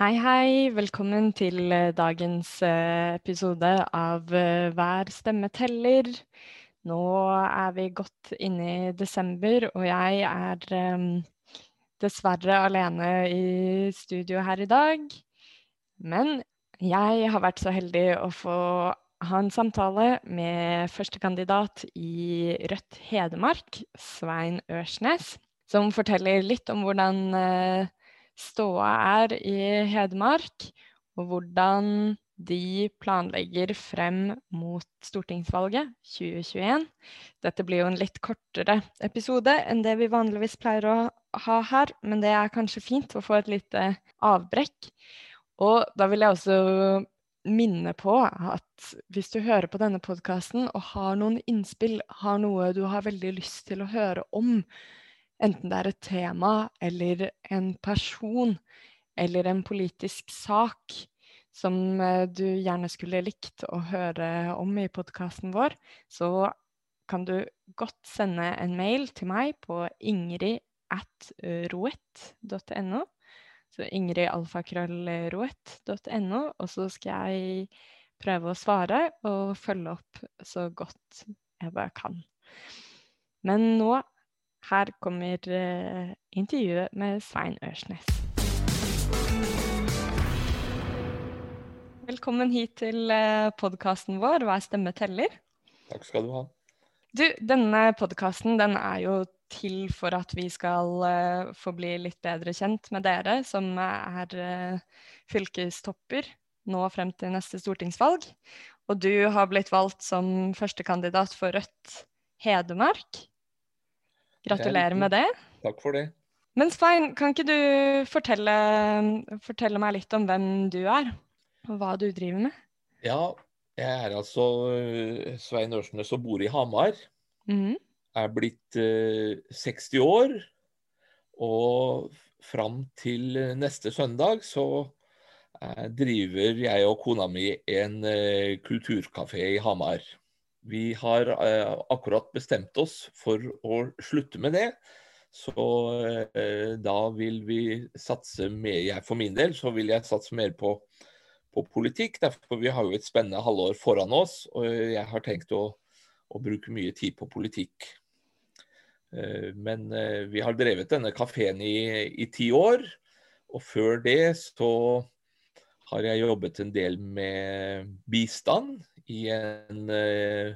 Hei, hei. Velkommen til eh, dagens eh, episode av eh, Hver stemme teller. Nå er vi godt inne i desember, og jeg er um, dessverre alene i studio her i dag. Men jeg har vært så heldig å få ha en samtale med førstekandidat i Rødt Hedmark, Svein Ørsnes, som forteller litt om hvordan uh, ståa er i Hedmark, og hvordan de planlegger frem mot stortingsvalget 2021. Dette blir jo en litt kortere episode enn det vi vanligvis pleier å ha her, men det er kanskje fint å få et lite avbrekk. Og da vil jeg også minne på at hvis du hører på denne podkasten og har noen innspill, har noe du har veldig lyst til å høre om, Enten det er et tema eller en person eller en politisk sak som eh, du gjerne skulle likt å høre om i podkasten vår, så kan du godt sende en mail til meg på ingrid. Så ingridalfakrøllroet.no, og så skal jeg prøve å svare og følge opp så godt jeg bare kan. Men nå her kommer uh, intervjuet med Svein Ørsnes. Velkommen hit til eh, podkasten vår 'Hver stemme teller'. Takk skal du ha. Du, denne podkasten den er jo til for at vi skal uh, få bli litt bedre kjent med dere som er uh, fylkestopper nå frem til neste stortingsvalg. Og du har blitt valgt som førstekandidat for Rødt Hedmark. Gratulerer med det. Takk for det. Men Svein, kan ikke du fortelle, fortelle, meg litt om hvem du er, og hva du driver med? Ja, jeg er altså eh, Svein Ørsnes og bor i Hamar. Mm. Er blitt eh, 60 år. Og fram til neste søndag så eh, driver jeg og kona mi en eh, kulturkafé i Hamar. Vi har eh, akkurat bestemt oss for å slutte med det. Så eh, da vil vi satse mer jeg For min del så vil jeg satse mer på, på politikk. Derfor vi har jo et spennende halvår foran oss, og jeg har tenkt å, å bruke mye tid på politikk. Eh, men vi har drevet denne kafeen i, i ti år, og før det så har jeg jobbet en del med bistand i en uh,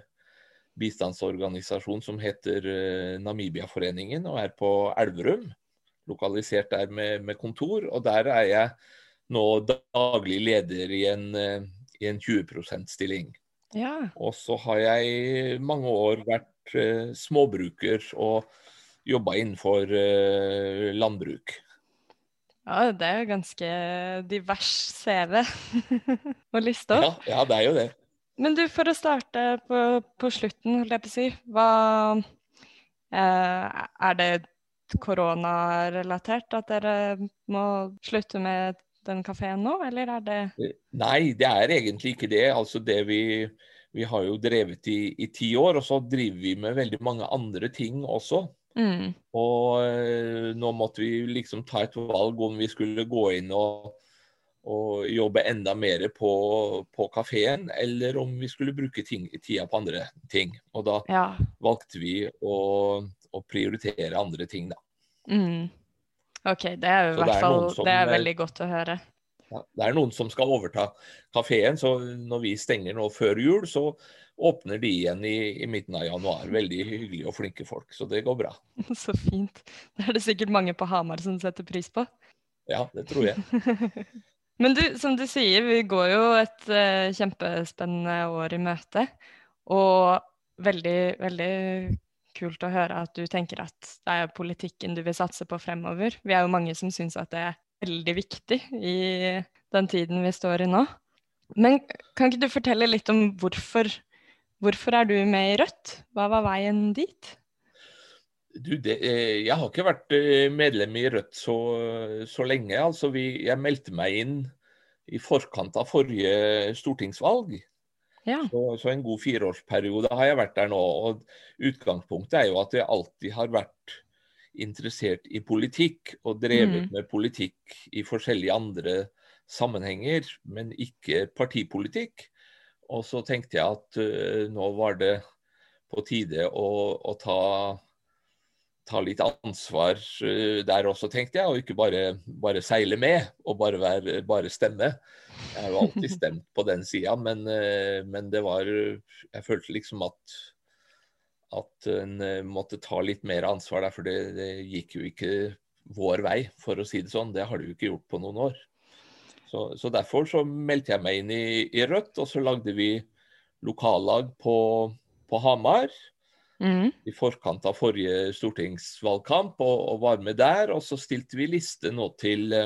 bistandsorganisasjon som heter uh, Namibiaforeningen, og er på Elverum. Lokalisert der med, med, kontor. Og der er jeg nå daglig leder i en, uh, i en 20 %-stilling. Ja. Og så har jeg mange år vært småbruker og jobba innenfor landbruk. Ja, det er jo ganske divers CV å liste opp. Ja, ja, det er jo det. Men du, for å starte på, på slutten, holdt jeg på å si. Hva eh, Er det koronarelatert at dere må slutte med den kafeen nå, eller er det eh, Nei, det er egentlig ikke det. Altså det vi, vi har jo drevet i, i ti år, og så driver vi med veldig mange andre ting også. Mm. Og øh, nå måtte vi liksom ta et valg om vi skulle gå inn og og jobbe enda mer på, på kafeen, eller om vi skulle bruke ting, tida på andre ting. Og da ja. valgte vi å, å, prioritere andre ting, da. Mm. OK, det er i hvert fall det er veldig godt å høre. Ja, det er noen som skal overta kafeen, så når vi stenger nå før jul, så åpner de igjen i, i, midten av januar. Veldig hyggelige og flinke folk, så det går bra. Så fint. Det er det sikkert mange på Hamar som setter pris på. Ja, det tror jeg. Men du, som du sier, vi går jo et uh, kjempespennende år i møte. Og veldig, veldig kult å høre at du tenker at det er politikken du vil satse på fremover. Vi er jo mange som syns at det er veldig viktig i den tiden vi står i nå. Men kan ikke du fortelle litt om hvorfor, hvorfor er du med i Rødt? Hva var veien dit? Du, det, eh, jeg har ikke vært eh, medlem i Rødt så, så lenge. Altså, vi, jeg meldte meg inn i forkant av forrige stortingsvalg. Ja. Så, så, en god fireårsperiode har jeg vært der nå. og Utgangspunktet er jo at jeg alltid har vært interessert i politikk og drevet mm. med politikk i forskjellige andre sammenhenger, men ikke partipolitikk. Og så tenkte jeg at uh, nå var det på tide å, å ta, ta, litt ansvar uh, der også, tenkte jeg. Og ikke bare, bare seile med og bare, være, bare, stemme. Jeg har jo alltid stemt på den sida, men, uh, men, det var Jeg følte liksom at at en måtte ta litt mer ansvar der, for det, det gikk jo ikke vår vei, for å si det sånn. Det har det jo ikke gjort på noen år. Så, så, derfor så meldte jeg meg inn i, i, Rødt, og så lagde vi lokallag på, på Hamar. Mm. I forkant av forrige stortingsvalgkamp, og, og, var med der. Og så stilte vi liste nå til,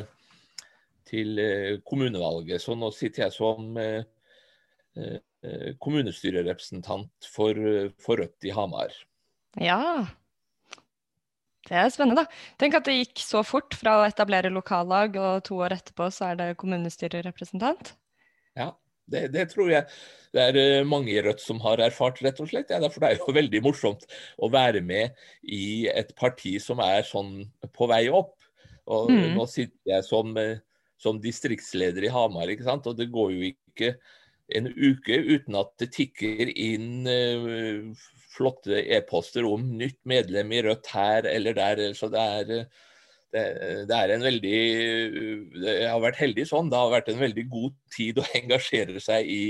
til eh, kommunevalget. Så nå sitter jeg som eh, eh, kommunestyrerepresentant for, for Rødt i Hamar. Ja, det er spennende, da. Tenk at det gikk så fort fra å etablere lokallag, og to år etterpå så er det kommunestyrerepresentant. Ja, det, det, tror jeg det er eh, mange i Rødt som har erfart, rett og slett. Ja, derfor det er jo veldig morsomt å være med i et parti som er sånn på vei opp. Og mm. Nå sitter jeg som, eh, som, distriktsleder i Hamar, ikke sant? og det går jo ikke en uke uten at det tikker inn uh, flotte e-poster om nytt medlem i Rødt her eller der. Så det er, det, det er en veldig Jeg har vært heldig sånn. Det har vært en veldig god tid å engasjere seg i,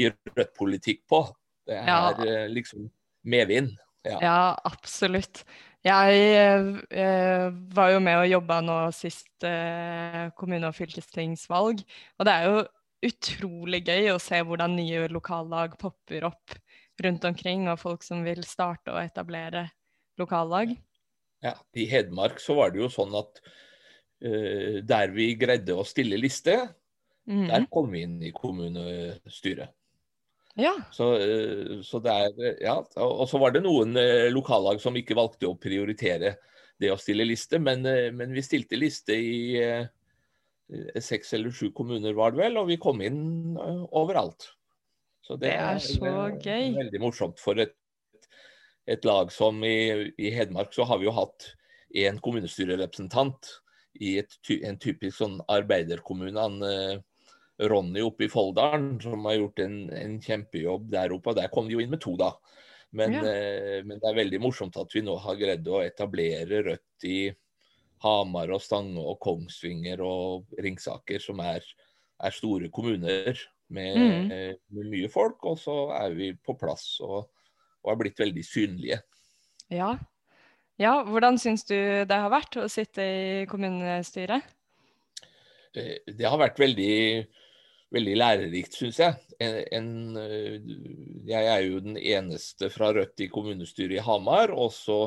i Rødt-politikk på. Det er ja. Eh, liksom medvind. Ja. ja, absolutt. Jeg eh, var jo med og jobba nå sist eh, kommune- og fylkestingsvalg. Og det er jo utrolig gøy å se hvordan nye lokallag popper opp rundt omkring, og folk som vil starte og etablere lokallag? Ja, I Hedmark så var det jo sånn at uh, der vi greide å stille liste, mm. der kom vi inn i kommunestyret. Ja. Så, uh, så det er, ja, Og så var det noen uh, lokallag som ikke valgte å prioritere det å stille liste, men, men vi stilte liste i seks eller sju kommuner, var det vel, og vi kom inn overalt. Så det, det er, er, så gøy. Veldig morsomt for et, et lag som i, i, Hedmark, så har vi jo hatt én kommunestyrerepresentant i et, en typisk sånn arbeiderkommune. Han, eh, Ronny oppe i Folldalen, som har gjort en, en, kjempejobb der oppe. og Der kom de jo inn med to, da. Men, ja. eh, men, det er veldig morsomt at vi nå har greid å etablere Rødt i Hamar og Stange og Kongsvinger og Ringsaker, som er, er store kommuner med, mm. med, mye folk, og så er vi på plass og, og er blitt veldig synlige. Ja. ja hvordan syns du det har vært å sitte i kommunestyret? Eh, det har vært veldig, veldig lærerikt, syns jeg. En, eh, jeg er jo den eneste fra Rødt i kommunestyret i Hamar. Og så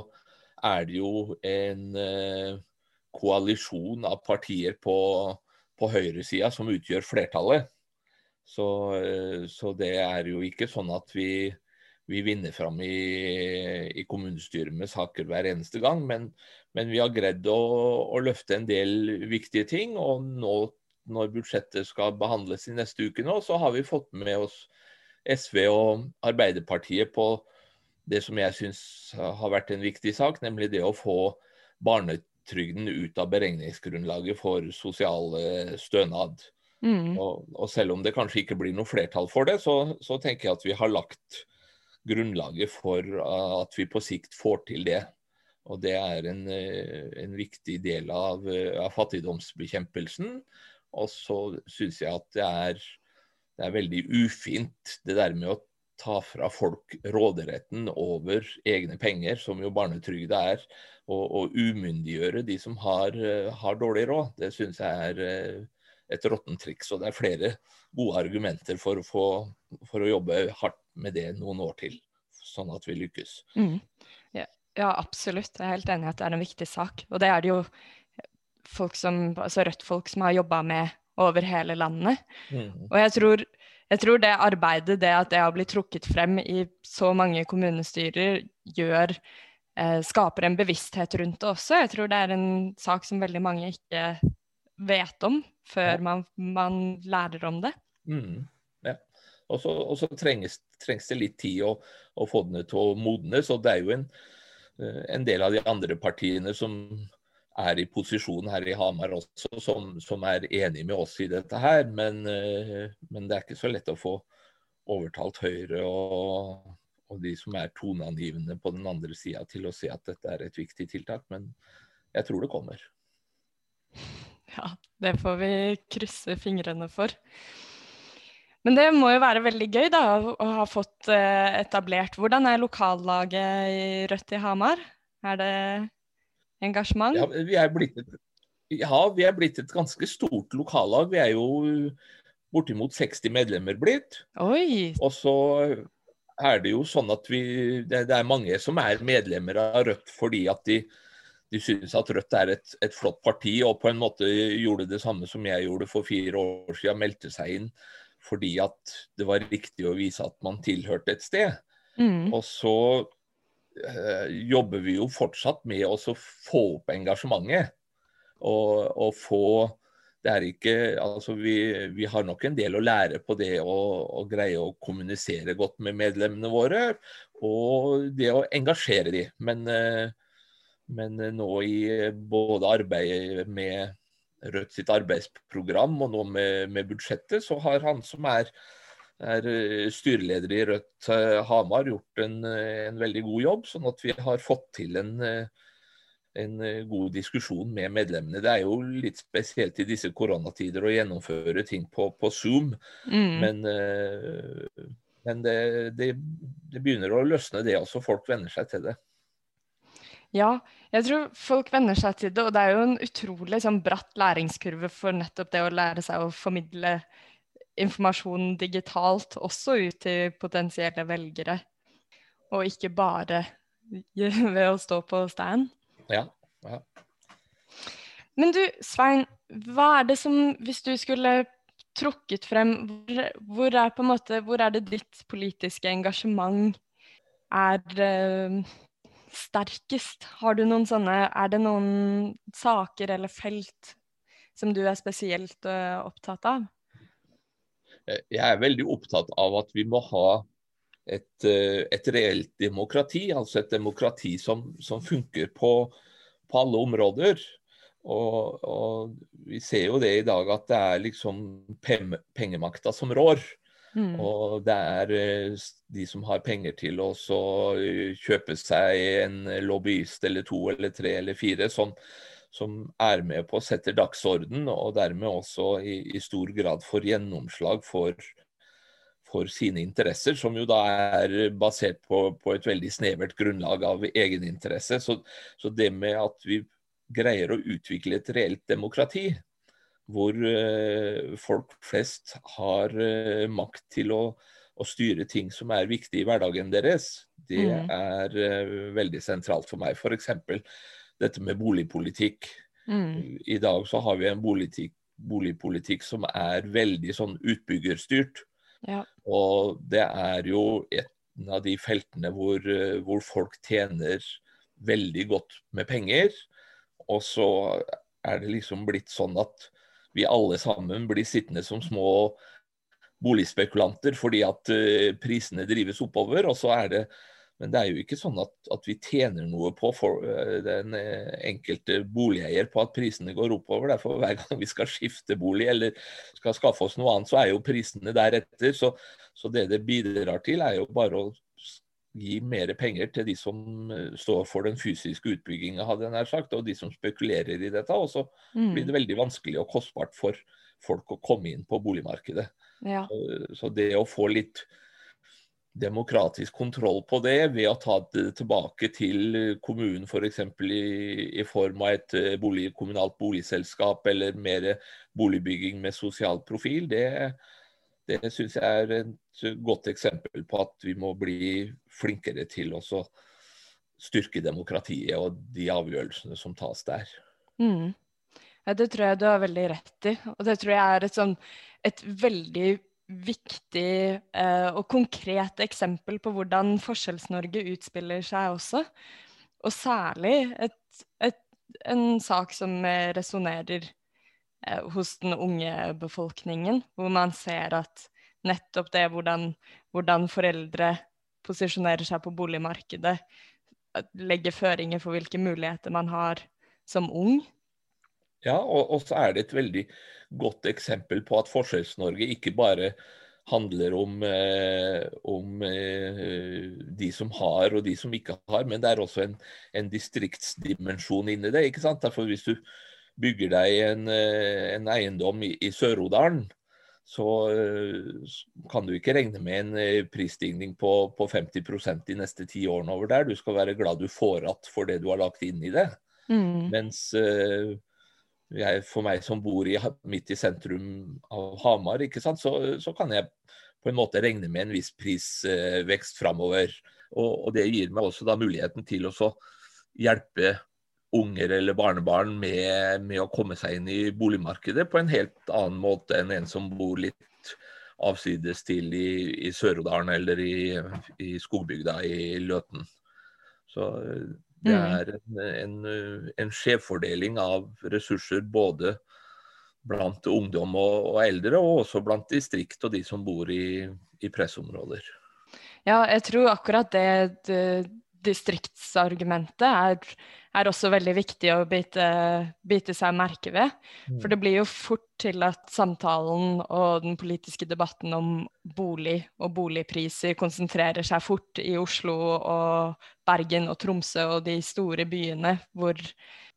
er det jo en uh, koalisjon av partier på, på høyresida som utgjør flertallet. Så, eh, så, det er jo ikke sånn at vi, vi vinner fram i, i, kommunestyret med saker hver eneste gang. Men, men vi har greid å, å, løfte en del viktige ting. Og nå når budsjettet skal behandles i neste uke nå, så har vi fått med oss SV og Arbeiderpartiet på det som jeg syns har vært en viktig sak, nemlig det å få barnetrygden ut av beregningsgrunnlaget for sosial stønad. Mm. Og, og, selv om det kanskje ikke blir noe flertall for det, så, så, tenker jeg at vi har lagt grunnlaget for at vi på sikt får til det. Og det er en, eh, en viktig del av, av, fattigdomsbekjempelsen. Og så syns jeg at det er, det er veldig ufint det der med å ta fra folk råderetten over egne penger, som jo barnetrygda er, og, og umyndiggjøre de som har, har dårlig råd. Det syns jeg er eh, et råttent triks. Og det er flere gode argumenter for få, for å jobbe hardt med det noen år til, sånn at vi lykkes. Mm. Ja, ja, absolutt. Jeg er helt enig i at det er en viktig sak. Og det er det jo folk som, altså Rødt-folk som har jobba med over hele landet. Mm. Og jeg tror, jeg tror, det arbeidet, det at det har blitt trukket frem i så mange kommunestyrer, gjør eh, skaper en bevissthet rundt det også. Jeg tror det er en sak som veldig mange ikke vet om før man, man lærer om det. Mm, ja. Og så trengs, trengs, det litt tid å, å, få den til å modnes. Og det er jo en, eh, en, del av de andre partiene som er i posisjon her i Hamar også, som, som er enig med oss i dette her. Men, men, det er ikke så lett å få overtalt Høyre og, og de som er toneangivende på den andre sida til å se at dette er et viktig tiltak. Men jeg tror det kommer. Ja, det får vi krysse fingrene for. Men det må jo være veldig gøy da, å ha fått eh, etablert. Hvordan er lokallaget i Rødt i Hamar? Er det engasjement? Ja, vi er blitt et, ja, vi er blitt et ganske stort lokallag. Vi er jo bortimot 60 medlemmer blitt. Oi. Og så er det jo sånn at vi det, det, er mange som er medlemmer av Rødt fordi at de, de synes at Rødt er et, et, flott parti, og på en måte gjorde det samme som jeg gjorde for fire år siden, meldte seg inn fordi at det var riktig å vise at man tilhørte et sted. Mm. Og så øh, jobber vi jo fortsatt med å få opp engasjementet. Og, og få det er ikke, altså vi, vi, har nok en del å lære på det å, å, greie å kommunisere godt med medlemmene våre, og det å engasjere de. Men, eh, men nå i både arbeidet med Rødt sitt arbeidsprogram og nå med, med budsjettet, så har han som er, er styreleder i Rødt eh, Hamar, gjort en, en, veldig god jobb. Sånn at vi har fått til en en eh, god diskusjon med medlemmene. Det er jo litt spesielt i disse koronatider å gjennomføre ting på, på Zoom, mm. men, men det, det, det, begynner å løsne det også. Folk venner seg til det. Ja, jeg tror folk venner seg til det, og det er jo en utrolig sånn, bratt læringskurve for nettopp det å lære seg å formidle informasjon digitalt også ut til potensielle velgere, og ikke bare ved å stå på stand. Ja. ja. Men du, Svein, hva er det som Hvis du skulle trukket frem hvor, hvor er, måte, hvor er det ditt politiske engasjement er uh, sterkest? Har du noen sånne Er det noen saker eller felt som du er spesielt uh, opptatt av? Jeg er veldig opptatt av at vi må ha et, eh, et reelt demokrati. Altså et demokrati som, som funker på, på, alle områder. Og, og, vi ser jo det i dag at det er liksom pengemakta som rår. Mm. Og det er eh, de som har penger til å eh, kjøpe seg en lobbyist eller to eller tre eller fire som, som er med på å sette dagsorden, og dermed også i, i stor grad får gjennomslag for, for sine interesser, som jo da er basert på, på et veldig snevert grunnlag av egeninteresse. Så, så det med at vi greier å utvikle et reelt demokrati, hvor uh, folk flest har uh, makt til å, å, styre ting som er viktige i hverdagen deres, det mm. er uh, veldig sentralt for meg. F.eks. dette med boligpolitikk. Mm. I dag så har vi en boligpolitikk, boligpolitikk som er veldig sånn utbyggerstyrt. Ja. Og det er jo et av de feltene hvor, eh, hvor, folk tjener veldig godt med penger. Og så er det liksom blitt sånn at vi alle sammen blir sittende som små boligspekulanter fordi at uh, prisene drives oppover. Og så er det men det er jo ikke sånn at, at vi tjener noe på for, uh, den uh, enkelte boligeier på at prisene går oppover. Derfor hver gang vi skal skifte bolig eller skal skaffe oss noe annet, så er jo prisene deretter. Så, så det det bidrar til, er jo bare å gi mer penger til de som uh, står for den fysiske utbygginga, hadde jeg nær sagt, og de som spekulerer i dette. Og så mm. blir det veldig vanskelig og kostbart for folk å komme inn på boligmarkedet. Ja. Så, så det å få litt demokratisk kontroll på det ved å ta det tilbake til kommunen f.eks. For i, i form av et eh, bolig, kommunalt boligselskap eller mer boligbygging med sosial profil, det, det syns jeg er et godt eksempel på at vi må bli flinkere til å styrke demokratiet og de avgjørelsene som tas der. Mm. Ja, det tror jeg du har veldig rett i. Og det tror jeg er et, sånn, et veldig viktig eh, og konkret eksempel på hvordan Forskjells-Norge utspiller seg også. Og særlig et, et, en sak som resonnerer hos den unge befolkningen, hvor man ser at nettopp det hvordan, hvordan foreldre posisjonerer seg på boligmarkedet, legger føringer for hvilke muligheter man har som ung. Ja, og, og så er det et veldig godt eksempel på at Forskjells-Norge ikke bare handler om, eh, om eh, de som har og de som ikke har, men det er også en, en distriktsdimensjon inni det. ikke sant? Derfor Hvis du bygger deg en, eh, en eiendom i, i Sør-Odalen, så uh, kan du ikke regne med en uh, prisstigning på, på 50% de neste ti årene over der. Du skal være glad du får igjen for det du har lagt inn i det. Mm. Mens jeg, for meg som bor i, midt i sentrum av Hamar, så, så, kan jeg på en måte regne med en viss prisvekst framover. Og, og, det gir meg også da muligheten til å hjelpe unger eller barnebarn med, med, å komme seg inn i boligmarkedet på en helt annen måte enn en som bor litt avsides til i, i Sør-Odalen eller i, i skogbygda i Løten. Så det mm. er en, en, en skjevfordeling av ressurser både blant ungdom og, og, eldre, og også blant distrikt og de som bor i, i pressområder. Ja, jeg tror akkurat det, det distriktsargumentet er, er, også veldig viktig å bite, bite seg merke ved. Mm. For det blir jo fort til at samtalen og den politiske debatten om bolig og boligpriser konsentrerer seg fort i Oslo og Bergen og Tromsø og de store byene hvor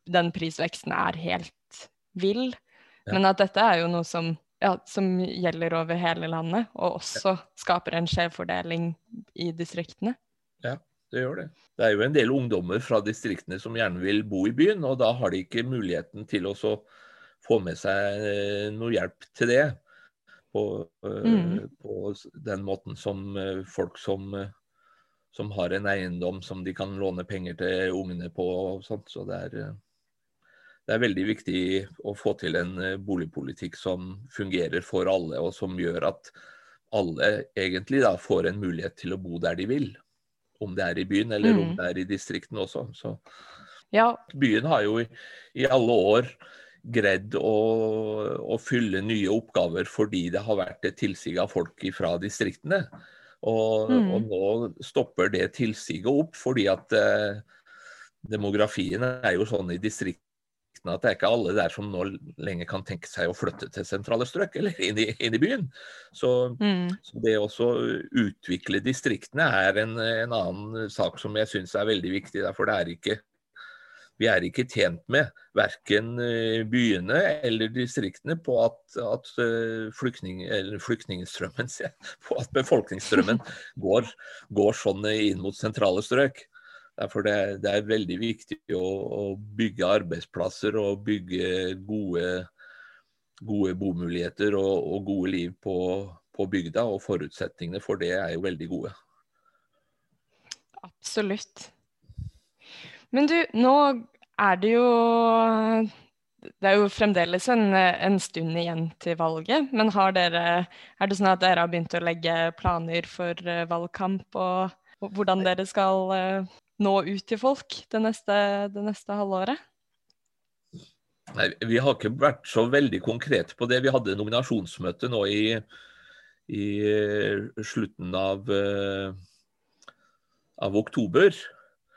den prisveksten er helt vill. Men at dette er jo noe som, ja, som gjelder over hele landet, og også skaper en skjevfordeling i distriktene. Ja, det gjør det. Det er jo en del ungdommer fra distriktene som gjerne vil bo i byen, og da har de ikke muligheten til å få med seg eh, noe hjelp til det. På, eh, mm. på den måten som eh, folk som, som, har en eiendom som de kan låne penger til ungene på og sånt. Så det er, det er veldig viktig å få til en boligpolitikk som fungerer for alle, og som gjør at alle egentlig da får en mulighet til å bo der de vil om det er i byen eller mm. om det er i distriktene også. Så ja. byen har jo i, i alle år greid å, å, fylle nye oppgaver fordi det har vært et tilsig av folk fra distriktene. Og, mm. og, nå stopper det tilsiget opp fordi at eh, demografien er jo sånn i distriktene at det er ikke alle der som nå lenger kan tenke seg å flytte til sentrale strøk eller inn i, inn i byen. Så, mm. så det å utvikle distriktene er en, en annen sak som jeg syns er veldig viktig. For det er ikke vi er ikke tjent med, verken eh, byene eller distriktene, på at, at eh, flyktning, flyktningstrømmen, på at befolkningsstrømmen går, går sånn inn mot sentrale strøk. Derfor det, det er veldig viktig å, å, bygge arbeidsplasser og bygge gode, gode bomuligheter og, og, gode liv på, på, bygda. Og forutsetningene for det er jo veldig gode. Absolutt. Men du, nå er det jo det er jo fremdeles en, en, stund igjen til valget, men dere, er det sånn at dere har begynt å legge planer for eh, valgkamp og, og hvordan dere skal eh, nå ut til folk det neste, det neste halvåret? Nei, Vi har ikke vært så veldig konkrete på det. Vi hadde nominasjonsmøte nå i, i slutten av, eh, av oktober.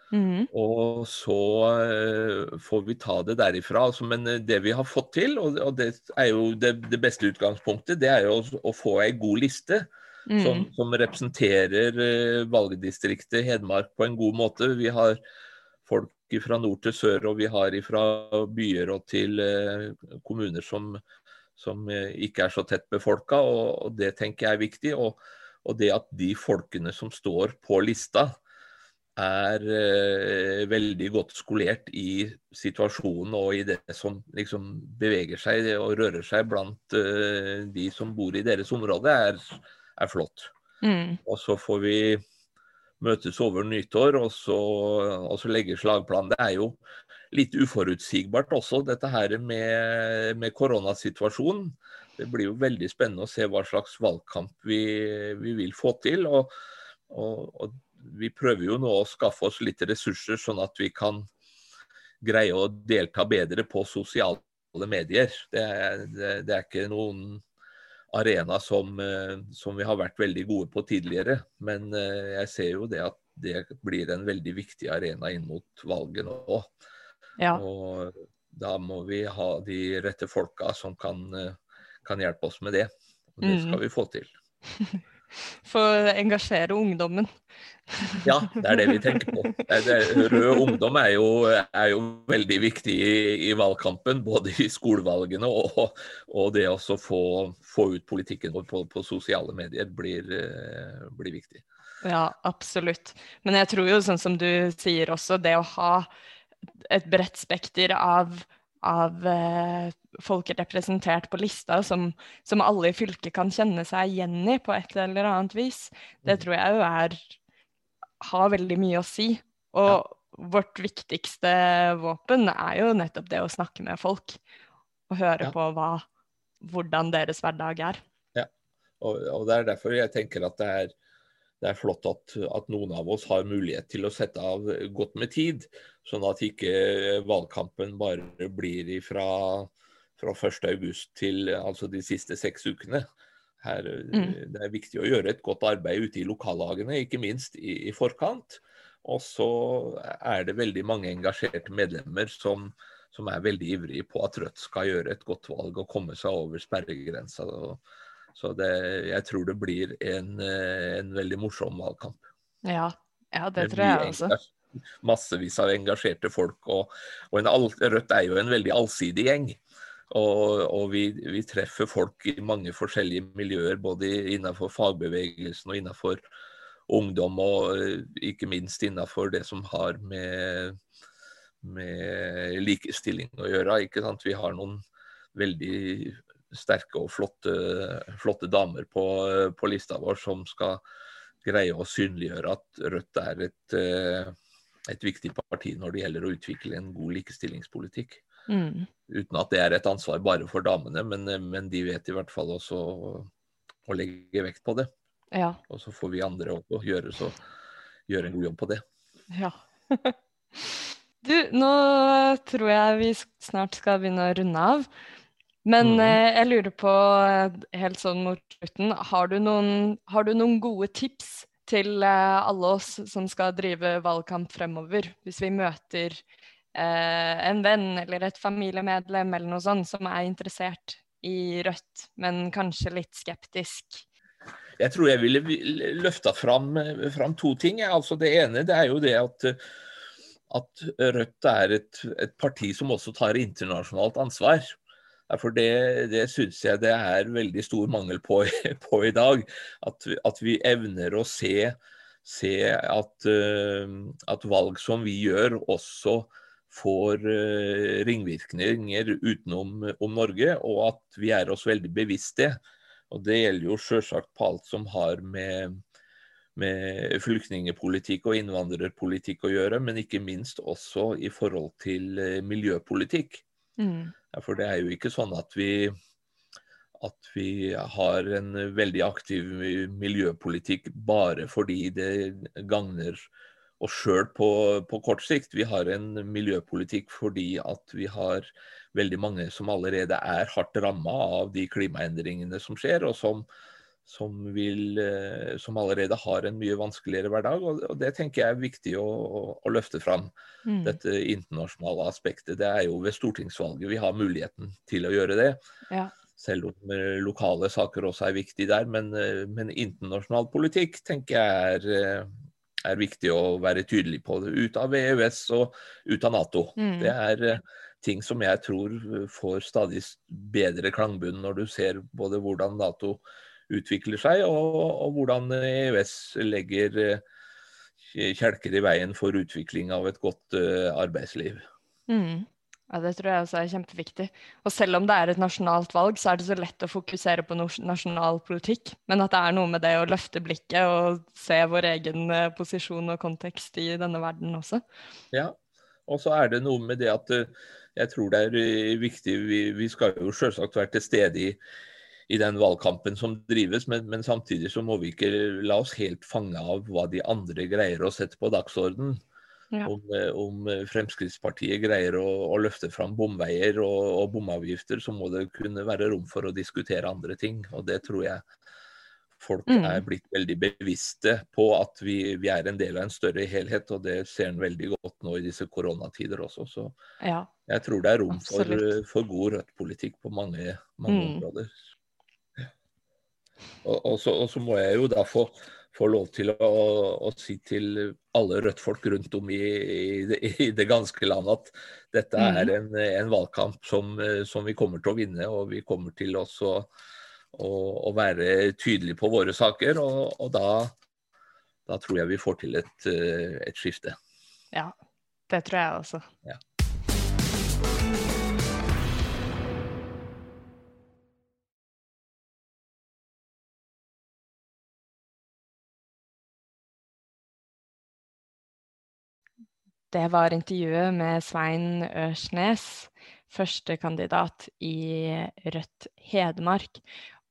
Mm. Og så uh, får vi ta det derifra. Altså, men det vi har fått til, og, det er jo det, beste utgangspunktet, det er jo å få ei god liste mm. som, som, representerer uh, valgdistriktet Hedmark på en god måte. Vi har folk fra nord til sør, og vi har fra byer og til uh, kommuner som, som uh, ikke er så tett befolka, og, det tenker jeg er viktig. Og, og, det at de folkene som står på lista, er eh, veldig godt skolert i situasjonen og i det som liksom beveger seg og rører seg blant eh, de som bor i deres område, er, er flott. Mm. Og så får vi møtes over nyttår og så, og så legge slagplan. Det er jo litt uforutsigbart også, dette her med, med koronasituasjonen. Det blir jo veldig spennende å se hva slags valgkamp vi, vi vil få til. og, og, og vi prøver jo nå å skaffe oss litt ressurser, sånn at vi kan greie å delta bedre på sosiale medier. Det det, det er ikke noen arena som, eh, som, vi har vært veldig gode på tidligere. Men eh, jeg ser jo det at det blir en veldig viktig arena inn mot valget nå. Ja. Og da må vi ha de rette folka som kan, kan hjelpe oss med det. Og det skal mm. vi få til. For å engasjere ungdommen. Ja, det er det vi tenker på. rød ungdom er jo, er jo veldig viktig i, i, valgkampen. Både i skolevalgene og, og det å få, få, ut politikken vår på, på, sosiale medier blir, eh, blir, viktig. Ja, absolutt. Men jeg tror jo, sånn som du sier også, det å ha et bredt spekter av av eh, folk representert på lista som, som, alle i fylket kan kjenne seg igjen i på et eller annet vis. Det mm. tror jeg jo er har veldig mye å si. Og ja. vårt viktigste våpen er jo nettopp det å snakke med folk. Og høre ja. på hva, hvordan deres hverdag er. Ja, og, og, det er derfor jeg tenker at det er det er flott at, at, noen av oss har mulighet til å sette av godt med tid, sånn at ikke valgkampen bare blir fra, fra 1.8 til altså de siste seks ukene. Her, mm. Det er viktig å gjøre et godt arbeid ute i lokallagene, ikke minst i, i forkant. Og så er det veldig mange engasjerte medlemmer som, som, er veldig ivrige på at Rødt skal gjøre et godt valg og komme seg over sperregrensa. Så det, jeg tror det blir en, eh, en veldig morsom valgkamp. Ja, ja det, det tror jeg også. Massevis av engasjerte folk. Og, og en, Rødt er jo en veldig allsidig gjeng. Og, og vi, vi, treffer folk i mange forskjellige miljøer, både innenfor fagbevegelsen og innenfor ungdom, og eh, ikke minst innenfor det som har med, med likestilling å gjøre. Ikke sant? Vi har noen veldig sterke og flotte, flotte damer på, på, lista vår som skal greie å synliggjøre at Rødt er et, eh, et viktig parti når det gjelder å utvikle en god likestillingspolitikk. Mm. Uten at det er et ansvar bare for damene, men, men de vet i hvert fall også å, legge vekt på det. Ja. Og så får vi andre også gjøre, så, gjøre en god jobb på det. Ja. du, nå tror jeg vi snart skal begynne å runde av. Men mm. eh, jeg lurer på, eh, helt sånn mot slutten, har du noen, har du noen gode tips til eh, alle oss som skal drive valgkamp fremover, hvis vi møter eh, en venn eller et familiemedlem eller noe sånt som er interessert i Rødt, men kanskje litt skeptisk? Jeg tror jeg ville løfta fram, fram, to ting. Altså det ene det er jo det at, at Rødt er et, et parti som også tar internasjonalt ansvar. For det, det syns jeg det er veldig stor mangel på, på i dag. At, at, vi evner å se, se at, uh, at, valg som vi gjør, også får uh, ringvirkninger utenom om Norge, og at vi er oss veldig bevisst det. Og Det gjelder jo selvsagt på alt som har med, med flyktningepolitikk og innvandrerpolitikk å gjøre, men ikke minst også i forhold til uh, miljøpolitikk. Mm. For det er jo ikke sånn at vi, at vi har en veldig aktiv miljøpolitikk bare fordi det gagner oss sjøl på, på, kort sikt. Vi har en miljøpolitikk fordi at vi har veldig mange som allerede er hardt ramma av de klimaendringene som skjer, og som, som, vil, eh, som, allerede har en mye vanskeligere hverdag. Og, og det tenker jeg er viktig å, å løfte fram. Mm. Dette internasjonale aspektet. Det er jo ved stortingsvalget vi har muligheten til å gjøre det. Ja. Selv om eh, lokale saker også er viktig der. Men, eh, men internasjonal politikk tenker jeg er, er, viktig å være tydelig på. Ut av EØS og ut av Nato. Mm. Det er ting som jeg tror får stadig bedre klangbunn når du ser både hvordan Nato utvikler seg, og, og hvordan EØS legger eh, kjelker i veien for utvikling av et godt uh, arbeidsliv. Mm. Ja, Det tror jeg også er kjempeviktig. Og selv om det er et nasjonalt valg, så er det så lett å fokusere på nasjonal politikk. Men at det er noe med det å løfte blikket og se vår egen uh, posisjon og kontekst i denne verden også. Ja, og så er det noe med det at uh, jeg tror det er viktig Vi, vi skal jo selvsagt være til stede i i den valgkampen som drives, men, men, samtidig så må vi ikke la oss helt fange av hva de andre greier å sette på dagsorden. Ja. Om, eh, om, Fremskrittspartiet greier å, å løfte fram bomveier og, og, bomavgifter, så må det kunne være rom for å diskutere andre ting. Og det tror jeg Folk mm. er blitt veldig bevisste på at vi, vi, er en del av en større helhet, og det ser en veldig godt nå i disse koronatider også. Så ja, jeg tror det er rom for, for, god Rødt-politikk på mange, mange mm. områder. Og, og, så, og, så, må jeg jo da få, få lov til å, å, si til alle Rødt-folk rundt om i, i, det, i, det, ganske land at dette mm. er en, en valgkamp som, som, vi kommer til å vinne, og vi kommer til også å, og være tydelige på våre saker. Og, og da, da, tror jeg vi får til et, eh, et, skifte. Ja, det tror jeg også. Ja. Det var intervjuet med Svein Ørsnes, førstekandidat i Rødt Hedmark.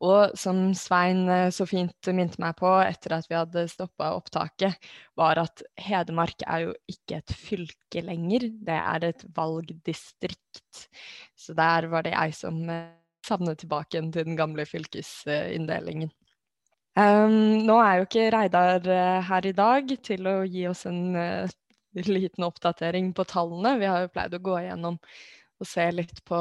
Og som Svein eh, så fint minte meg på etter at vi hadde stoppa opptaket, var at Hedmark er jo ikke et fylke lenger, det er et valgdistrikt. Så der var det jeg som eh, savnet tilbake til den gamle fylkesinndelingen. Um, nå er jo ikke Reidar eh, her i dag til å gi oss en liten oppdatering på tallene. Vi har jo pleid å gå igjennom og se litt på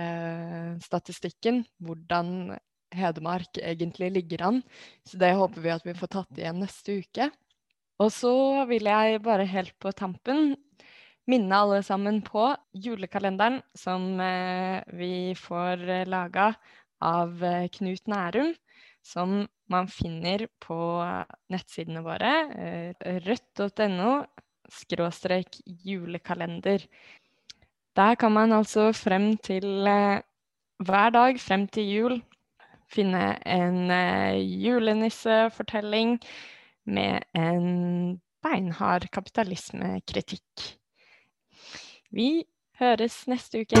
eh, statistikken, hvordan Hedmark egentlig ligger an. Så det håper vi at vi får tatt igjen neste uke. Og så vil jeg bare helt på tampen minne alle sammen på julekalenderen som eh, vi får eh, laga av eh, Knut Nærum, som man finner på nettsidene våre, eh, rødt.no skråstrek julekalender. Der kan man altså frem til eh, hver dag frem til jul finne en eh, julenissefortelling med en beinhard kapitalismekritikk. Vi høres neste uke.